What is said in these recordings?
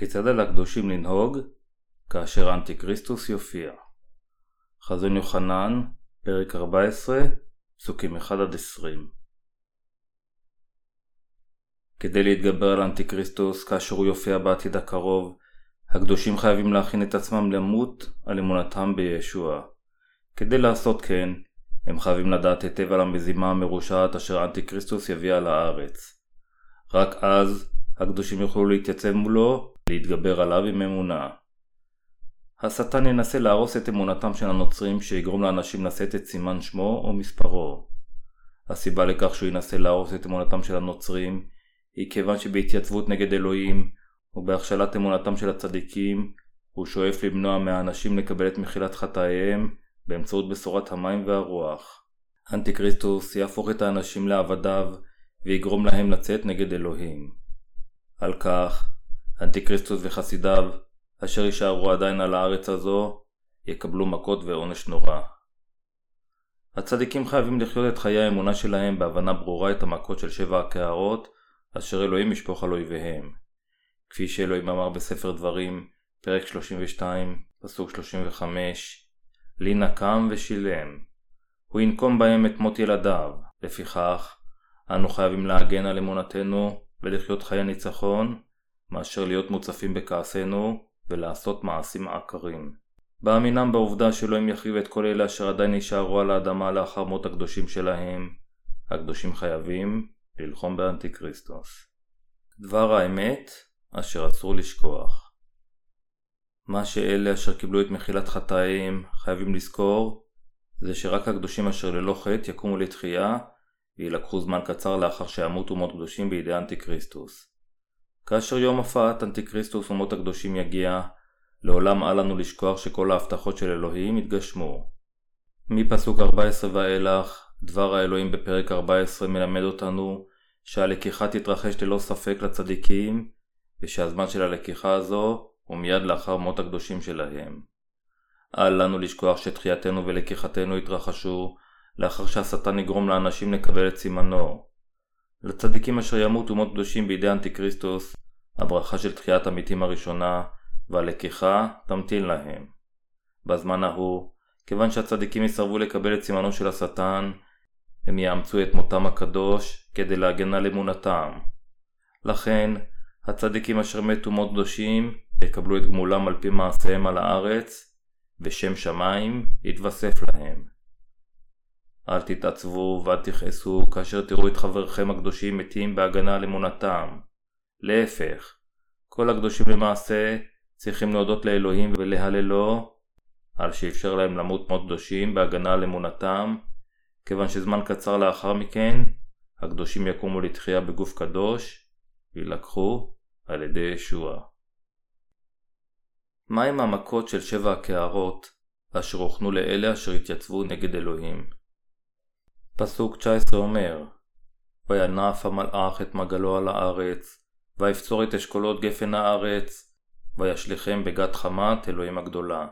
כיצד על הקדושים לנהוג כאשר אנטיקריסטוס יופיע. חזון יוחנן, פרק 14, פסוקים 1-20 כדי להתגבר על אנטיקריסטוס כאשר הוא יופיע בעתיד הקרוב, הקדושים חייבים להכין את עצמם למות על אמונתם בישוע. כדי לעשות כן, הם חייבים לדעת היטב על המזימה המרושעת אשר אנטיקריסטוס יביא על הארץ. רק אז הקדושים יוכלו להתייצב מולו להתגבר עליו עם אמונה. השטן ינסה להרוס את אמונתם של הנוצרים שיגרום לאנשים לשאת את סימן שמו או מספרו. הסיבה לכך שהוא ינסה להרוס את אמונתם של הנוצרים היא כיוון שבהתייצבות נגד אלוהים ובהכשלת אמונתם של הצדיקים הוא שואף למנוע מהאנשים לקבל את מחילת חטאיהם באמצעות בשורת המים והרוח. אנטיקריסטוס יהפוך את האנשים לעבדיו ויגרום להם לצאת נגד אלוהים. על כך אנטיקריסטוס וחסידיו, אשר יישארו עדיין על הארץ הזו, יקבלו מכות ועונש נורא. הצדיקים חייבים לחיות את חיי האמונה שלהם בהבנה ברורה את המכות של שבע הקערות, אשר אלוהים ישפוך על אויביהם. כפי שאלוהים אמר בספר דברים, פרק 32, פסוק 35, לי נקם ושילם. הוא ינקום בהם את מות ילדיו. לפיכך, אנו חייבים להגן על אמונתנו ולחיות חיי ניצחון, מאשר להיות מוצפים בכעסנו ולעשות מעשים עקרים. באמינם בעובדה שאלוהים יחריב את כל אלה אשר עדיין נשארו על האדמה לאחר מות הקדושים שלהם, הקדושים חייבים ללחום באנטיקריסטוס. דבר האמת אשר אסור לשכוח. מה שאלה אשר קיבלו את מחילת חטאים חייבים לזכור זה שרק הקדושים אשר ללא חטא יקומו לתחייה ויילקחו זמן קצר לאחר שימותו מות קדושים בידי אנטיקריסטוס. כאשר יום הופעת אנטיקריסטוס ומות הקדושים יגיע, לעולם אל לנו לשכוח שכל ההבטחות של אלוהים יתגשמו. מפסוק 14 ואילך, דבר האלוהים בפרק 14 מלמד אותנו שהלקיחה תתרחש ללא ספק לצדיקים, ושהזמן של הלקיחה הזו הוא מיד לאחר מות הקדושים שלהם. אל לנו לשכוח שתחייתנו ולקיחתנו יתרחשו לאחר שהשטן יגרום לאנשים לקבל את סימנו. לצדיקים אשר ימותו מות קדושים בידי אנטיקריסטוס, הברכה של תחיית המתים הראשונה והלקיחה תמתין להם. בזמן ההוא, כיוון שהצדיקים יסרבו לקבל את סימנו של השטן, הם יאמצו את מותם הקדוש כדי להגן על אמונתם. לכן, הצדיקים אשר מתו מות קדושים יקבלו את גמולם על פי מעשיהם על הארץ, ושם שמיים יתווסף להם. אל תתעצבו ואל תכעסו כאשר תראו את חברכם הקדושים מתים בהגנה על אמונתם. להפך, כל הקדושים למעשה צריכים להודות לאלוהים ולהללו על שאפשר להם למות מות קדושים בהגנה על אמונתם, כיוון שזמן קצר לאחר מכן הקדושים יקומו לתחייה בגוף קדוש וילקחו על ידי ישוע. מהם המכות של שבע הקערות אשר הוכנו לאלה אשר התייצבו נגד אלוהים? פסוק 19 אומר וינף המלאך את מגלו על הארץ, ויפצור את אשכולות גפן הארץ, וישליכם בגת חמת אלוהים הגדולה.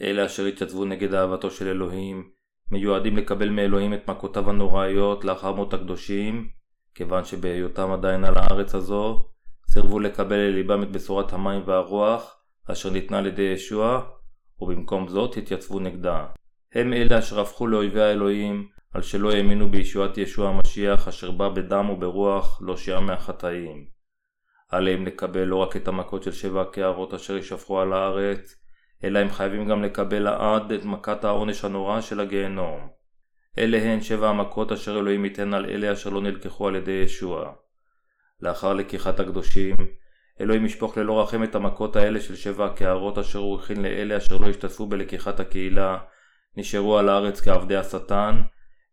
אלה אשר התייצבו נגד אהבתו של אלוהים, מיועדים לקבל מאלוהים את מכותיו הנוראיות לאחר מות הקדושים, כיוון שבהיותם עדיין על הארץ הזו, סירבו לקבל לליבם את בשורת המים והרוח, אשר ניתנה על ידי ישוע, ובמקום זאת התייצבו נגדה. הם אלה אשר הפכו לאויבי האלוהים, על שלא האמינו בישועת ישוע המשיח אשר בא בדם וברוח להושיע מהחטאים. עליהם לקבל לא רק את המכות של שבע הקערות אשר יישפכו על הארץ, אלא הם חייבים גם לקבל לעד את מכת העונש הנורא של הגיהנום. אלה הן שבע המכות אשר אלוהים ייתן על אלה אשר לא נלקחו על ידי ישוע. לאחר לקיחת הקדושים, אלוהים ישפוך ללא רחם את המכות האלה של שבע הקערות אשר הוא הכין לאלה אשר לא השתתפו בלקיחת הקהילה, נשארו על הארץ כעבדי השטן,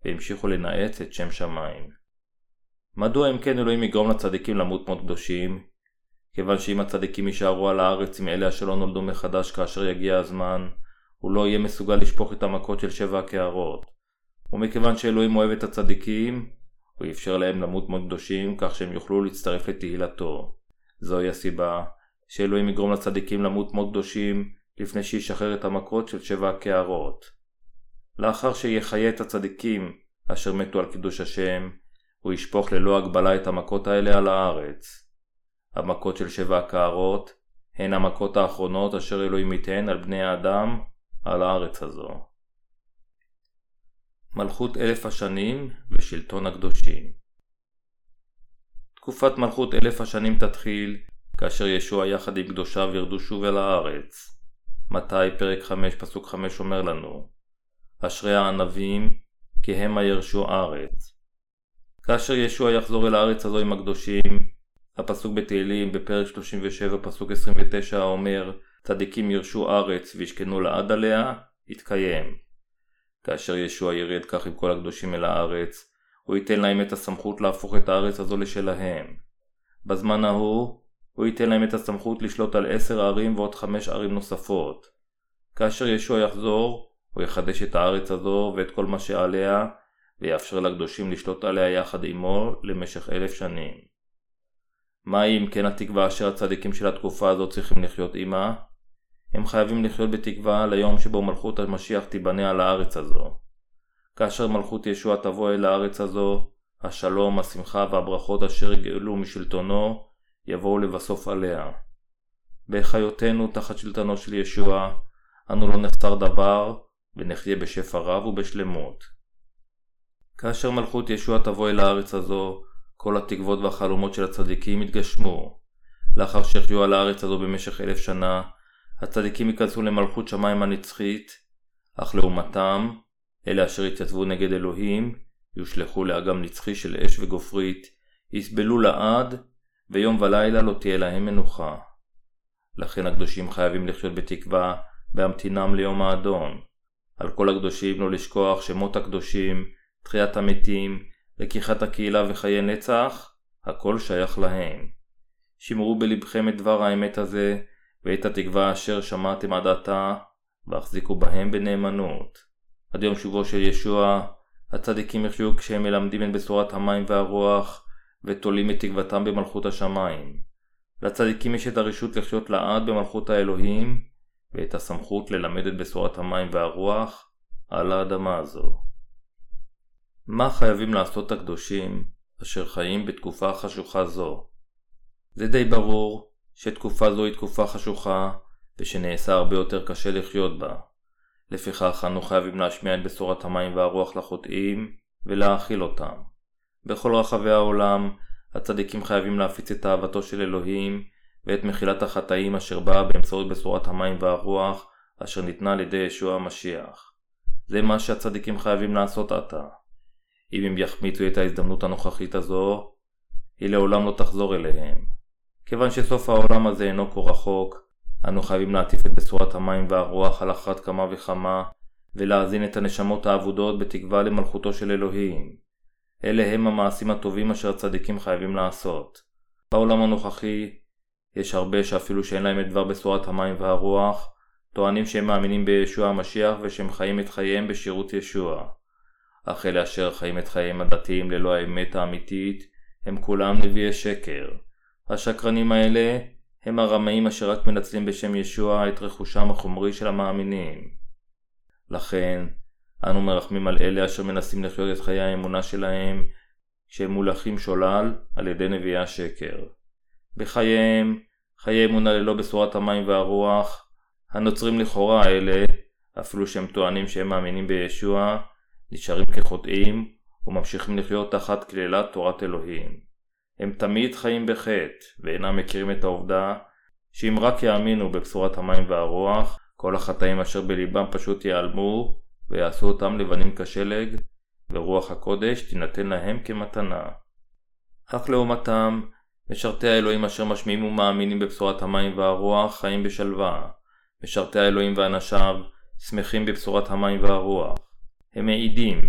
והמשיכו לנאץ את שם שמיים. מדוע אם כן אלוהים יגרום לצדיקים למות מות קדושים? כיוון שאם הצדיקים יישארו על הארץ עם אלה אשר לא נולדו מחדש כאשר יגיע הזמן, הוא לא יהיה מסוגל לשפוך את המכות של שבע הקערות. ומכיוון שאלוהים אוהב את הצדיקים, הוא אפשר להם למות מות קדושים כך שהם יוכלו להצטרף לתהילתו. זוהי הסיבה שאלוהים יגרום לצדיקים למות מות קדושים לפני שישחרר את המכות של שבע הקערות. לאחר שיחיה את הצדיקים אשר מתו על קידוש השם, הוא ישפוך ללא הגבלה את המכות האלה על הארץ. המכות של שבע הקערות, הן המכות האחרונות אשר אלוהים ייתן על בני האדם על הארץ הזו. מלכות אלף השנים ושלטון הקדושים תקופת מלכות אלף השנים תתחיל כאשר ישוע יחד עם קדושיו ירדו שוב אל הארץ. מתי פרק 5 פסוק 5 אומר לנו אשרי הענבים כי המה ירשו ארץ. כאשר ישוע יחזור אל הארץ הזו עם הקדושים, הפסוק בתהילים בפרק 37 פסוק 29 אומר צדיקים ירשו ארץ וישכנו לעד עליה, יתקיים. כאשר ישוע ירד כך עם כל הקדושים אל הארץ, הוא ייתן להם את הסמכות להפוך את הארץ הזו לשלהם. בזמן ההוא, הוא ייתן להם את הסמכות לשלוט על עשר ערים ועוד חמש ערים נוספות. כאשר ישוע יחזור, הוא יחדש את הארץ הזו ואת כל מה שעליה, ויאפשר לקדושים לשלוט עליה יחד עמו למשך אלף שנים. מהי אם כן התקווה אשר הצדיקים של התקופה הזו צריכים לחיות עמה? הם חייבים לחיות בתקווה ליום שבו מלכות המשיח תיבנה על הארץ הזו. כאשר מלכות ישוע תבוא אל הארץ הזו, השלום, השמחה והברכות אשר יגאלו משלטונו, יבואו לבסוף עליה. בחיותנו תחת שלטונו של ישוע, אנו לא נחסר דבר, ונחיה בשפע רב ובשלמות. כאשר מלכות ישוע תבוא אל הארץ הזו, כל התקוות והחלומות של הצדיקים יתגשמו. לאחר שיחיו על הארץ הזו במשך אלף שנה, הצדיקים ייכנסו למלכות שמיים הנצחית, אך לעומתם, אלה אשר יתייצבו נגד אלוהים, יושלכו לאגם נצחי של אש וגופרית, יסבלו לעד, ויום ולילה לא תהיה להם מנוחה. לכן הקדושים חייבים לחיות בתקווה, בהמתינם ליום האדון. על כל הקדושים לא לשכוח שמות הקדושים, תחיית המתים, לקיחת הקהילה וחיי נצח, הכל שייך להם. שמרו בלבכם את דבר האמת הזה, ואת התקווה אשר שמעתם עד עתה, והחזיקו בהם בנאמנות. עד יום שובו של ישוע, הצדיקים יחיו כשהם מלמדים את בשורת המים והרוח, ותולים את תקוותם במלכות השמיים. לצדיקים יש את הרשות לחיות לעד במלכות האלוהים, ואת הסמכות ללמד את בשורת המים והרוח על האדמה הזו. מה חייבים לעשות הקדושים אשר חיים בתקופה חשוכה זו? זה די ברור שתקופה זו היא תקופה חשוכה ושנעשה הרבה יותר קשה לחיות בה. לפיכך אנו חייבים להשמיע את בשורת המים והרוח לחוטאים ולהאכיל אותם. בכל רחבי העולם הצדיקים חייבים להפיץ את אהבתו של אלוהים ואת מחילת החטאים אשר באה באמצעות בשורת המים והרוח אשר ניתנה על ידי ישוע המשיח. זה מה שהצדיקים חייבים לעשות עתה. אם הם יחמיצו את ההזדמנות הנוכחית הזו, היא לעולם לא תחזור אליהם. כיוון שסוף העולם הזה אינו כה רחוק, אנו חייבים להטיף את בשורת המים והרוח על אחת כמה וכמה, ולהזין את הנשמות האבודות בתקווה למלכותו של אלוהים. אלה הם המעשים הטובים אשר הצדיקים חייבים לעשות. בעולם הנוכחי, יש הרבה שאפילו שאין להם את דבר בשורת המים והרוח, טוענים שהם מאמינים בישוע המשיח ושהם חיים את חייהם בשירות ישוע. אך אלה אשר חיים את חייהם הדתיים ללא האמת האמיתית, הם כולם נביאי שקר. השקרנים האלה הם הרמאים אשר רק מנצלים בשם ישוע את רכושם החומרי של המאמינים. לכן, אנו מרחמים על אלה אשר מנסים לחיות את חיי האמונה שלהם, כשהם מולכים שולל על ידי נביאי השקר. בחייהם, חיי אמונה ללא בשורת המים והרוח, הנוצרים לכאורה האלה, אפילו שהם טוענים שהם מאמינים בישוע, נשארים כחוטאים וממשיכים לחיות תחת קללת תורת אלוהים. הם תמיד חיים בחטא, ואינם מכירים את העובדה שאם רק יאמינו בבשורת המים והרוח, כל החטאים אשר בליבם פשוט ייעלמו, ויעשו אותם לבנים כשלג, ורוח הקודש תינתן להם כמתנה. אך לעומתם, משרתי האלוהים אשר משמיעים ומאמינים בבשורת המים והרוח חיים בשלווה. משרתי האלוהים ואנשיו שמחים בבשורת המים והרוח. הם מעידים,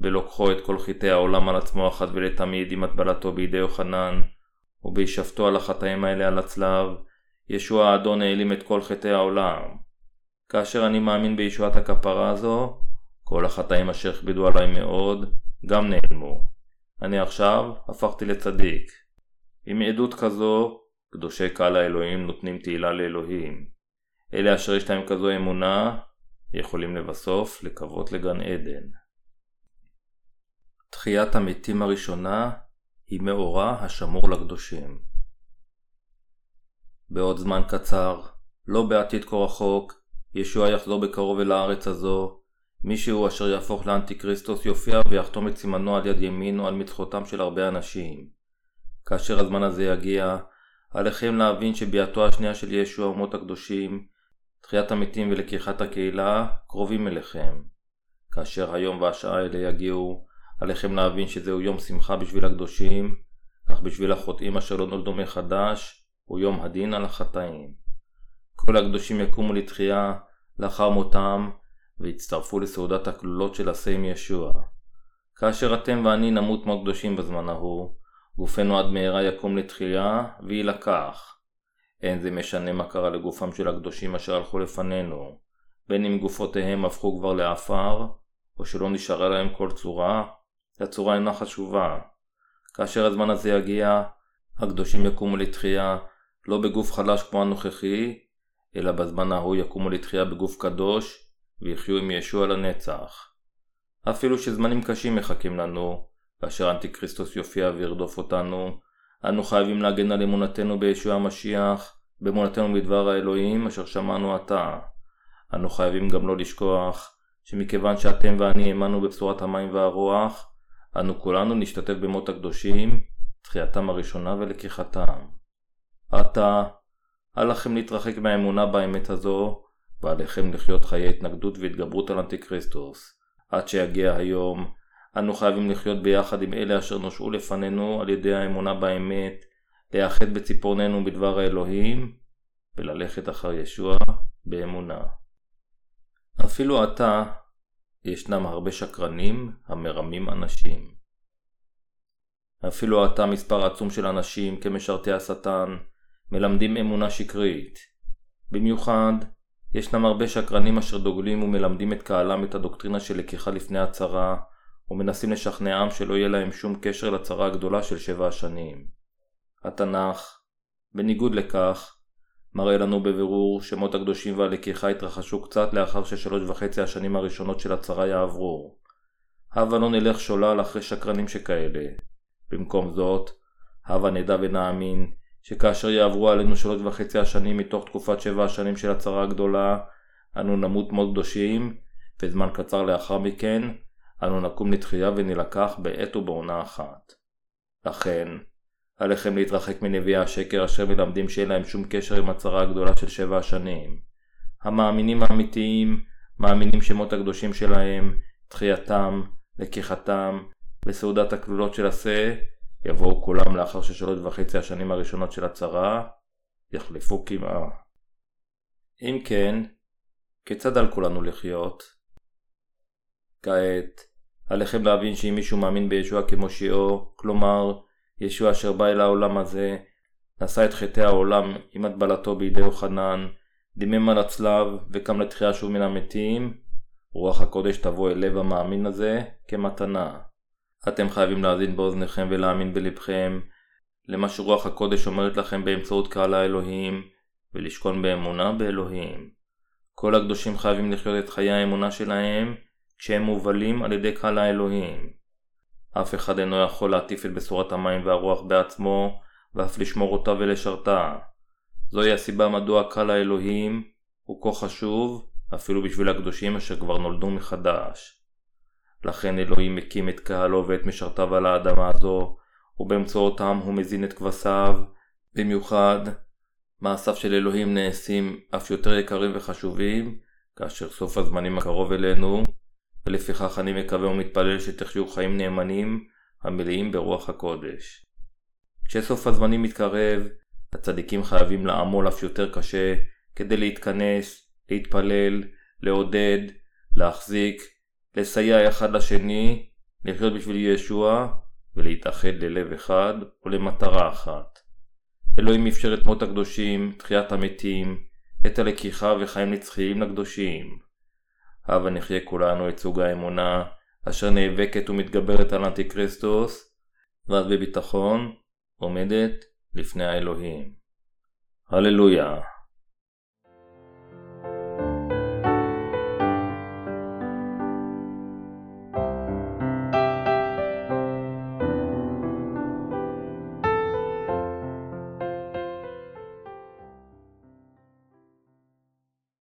ולוקחו את כל חטאי העולם על עצמו אחת ולתמיד עם הטבלתו בידי יוחנן, ובישבתו על החטאים האלה על הצלב, ישוע האדון העלים את כל חטאי העולם. כאשר אני מאמין בישועת הכפרה הזו, כל החטאים אשר הכבידו עליי מאוד, גם נעלמו. אני עכשיו הפכתי לצדיק. עם עדות כזו, קדושי קהל האלוהים נותנים תהילה לאלוהים. אלה אשר יש להם כזו אמונה, יכולים לבסוף לקוות לגן עדן. תחיית המתים הראשונה היא מאורע השמור לקדושים. בעוד זמן קצר, לא בעתיד כה רחוק, ישוע יחזור בקרוב אל הארץ הזו, מישהו אשר יהפוך לאנטיקריסטוס יופיע ויחתום את סימנו על יד ימין או על מצחותם של הרבה אנשים. כאשר הזמן הזה יגיע, עליכם להבין שביאתו השנייה של ישוע אומות הקדושים, תחיית המתים ולקיחת הקהילה, קרובים אליכם. כאשר היום והשעה האלה יגיעו, עליכם להבין שזהו יום שמחה בשביל הקדושים, אך בשביל החוטאים אשר לא נולדו מחדש, הוא יום הדין על החטאים. כל הקדושים יקומו לתחייה לאחר מותם, והצטרפו לסעודת הכלולות של הסיים ישוע. כאשר אתם ואני נמות כמו קדושים בזמן ההוא, גופנו עד מהרה יקום לתחייה, ויילקח. אין זה משנה מה קרה לגופם של הקדושים אשר הלכו לפנינו, בין אם גופותיהם הפכו כבר לעפר, או שלא נשארה להם כל צורה, הצורה אינה חשובה. כאשר הזמן הזה יגיע, הקדושים יקומו לתחייה לא בגוף חלש כמו הנוכחי, אלא בזמן ההוא יקומו לתחייה בגוף קדוש, ויחיו עם ישוע לנצח. אפילו שזמנים קשים מחכים לנו, כאשר אנטיקריסטוס יופיע וירדוף אותנו, אנו חייבים להגן על אמונתנו בישוע המשיח, באמונתנו בדבר האלוהים אשר שמענו עתה. אנו חייבים גם לא לשכוח, שמכיוון שאתם ואני האמנו בבשורת המים והרוח, אנו כולנו נשתתף במות הקדושים, תחייתם הראשונה ולקיחתם. עתה, אל לכם להתרחק מהאמונה באמת הזו, ועליכם לחיות חיי התנגדות והתגברות על אנטיקריסטוס. עד שיגיע היום, אנו חייבים לחיות ביחד עם אלה אשר נושעו לפנינו על ידי האמונה באמת, להיאחד בציפורננו בדבר האלוהים, וללכת אחר ישוע באמונה. אפילו עתה, ישנם הרבה שקרנים המרמים אנשים. אפילו עתה מספר עצום של אנשים כמשרתי השטן מלמדים אמונה שקרית. במיוחד, ישנם הרבה שקרנים אשר דוגלים ומלמדים את קהלם את הדוקטרינה של לקיחה לפני הצהרה, ומנסים לשכנעם שלא יהיה להם שום קשר לצרה הגדולה של שבע השנים. התנ"ך, בניגוד לכך, מראה לנו בבירור שמות הקדושים והלקיחה התרחשו קצת לאחר ששלוש וחצי השנים הראשונות של הצרה יעברו. הבה לא נלך שולל אחרי שקרנים שכאלה. במקום זאת, הבה נדע ונאמין שכאשר יעברו עלינו שלוש וחצי השנים מתוך תקופת שבע השנים של הצרה הגדולה, אנו נמות מאוד קדושים, וזמן קצר לאחר מכן, אנו נקום לתחייה ונילקח בעת ובעונה אחת. לכן, עליכם להתרחק מנביאי השקר אשר מלמדים שאין להם שום קשר עם הצרה הגדולה של שבע השנים. המאמינים האמיתיים מאמינים שמות הקדושים שלהם, תחייתם, לקיחתם וסעודת הכלולות של השה יבואו כולם לאחר ששלוש וחצי השנים הראשונות של הצרה יחלפו כמעה. אם כן, כיצד על כולנו לחיות? כעת, עליכם להבין שאם מישהו מאמין בישוע כמושיעו, כלומר, ישוע אשר בא אל העולם הזה, נשא את חטאי העולם עם הטבלתו בידי יוחנן, דימם על הצלב וקם לתחייה שוב מן המתים, רוח הקודש תבוא אל לב המאמין הזה כמתנה. אתם חייבים להאזין באוזניכם ולהאמין בלבכם למה שרוח הקודש אומרת לכם באמצעות קהל האלוהים, ולשכון באמונה באלוהים. כל הקדושים חייבים לחיות את חיי האמונה שלהם כשהם מובלים על ידי קהל האלוהים. אף אחד אינו יכול להטיף את בשורת המים והרוח בעצמו, ואף לשמור אותה ולשרתה. זוהי הסיבה מדוע קהל האלוהים הוא כה חשוב, אפילו בשביל הקדושים אשר כבר נולדו מחדש. לכן אלוהים מקים את קהלו ואת משרתיו על האדמה הזו, ובאמצעותם הוא מזין את כבשיו. במיוחד, מעשיו של אלוהים נעשים אף יותר יקרים וחשובים, כאשר סוף הזמנים הקרוב אלינו, ולפיכך אני מקווה ומתפלל שתחיו חיים נאמנים, המלאים ברוח הקודש. כשסוף הזמנים מתקרב, הצדיקים חייבים לעמול אף יותר קשה כדי להתכנס, להתפלל, לעודד, להחזיק, לסייע אחד לשני, לחיות בשביל ישוע ולהתאחד ללב אחד ולמטרה אחת. אלוהים אפשר את מות הקדושים, תחיית המתים, את הלקיחה וחיים נצחיים לקדושים. הבה נחיה כולנו את סוג האמונה אשר נאבקת ומתגברת על אנטיקריסטוס, ואז בביטחון עומדת לפני האלוהים. הללויה.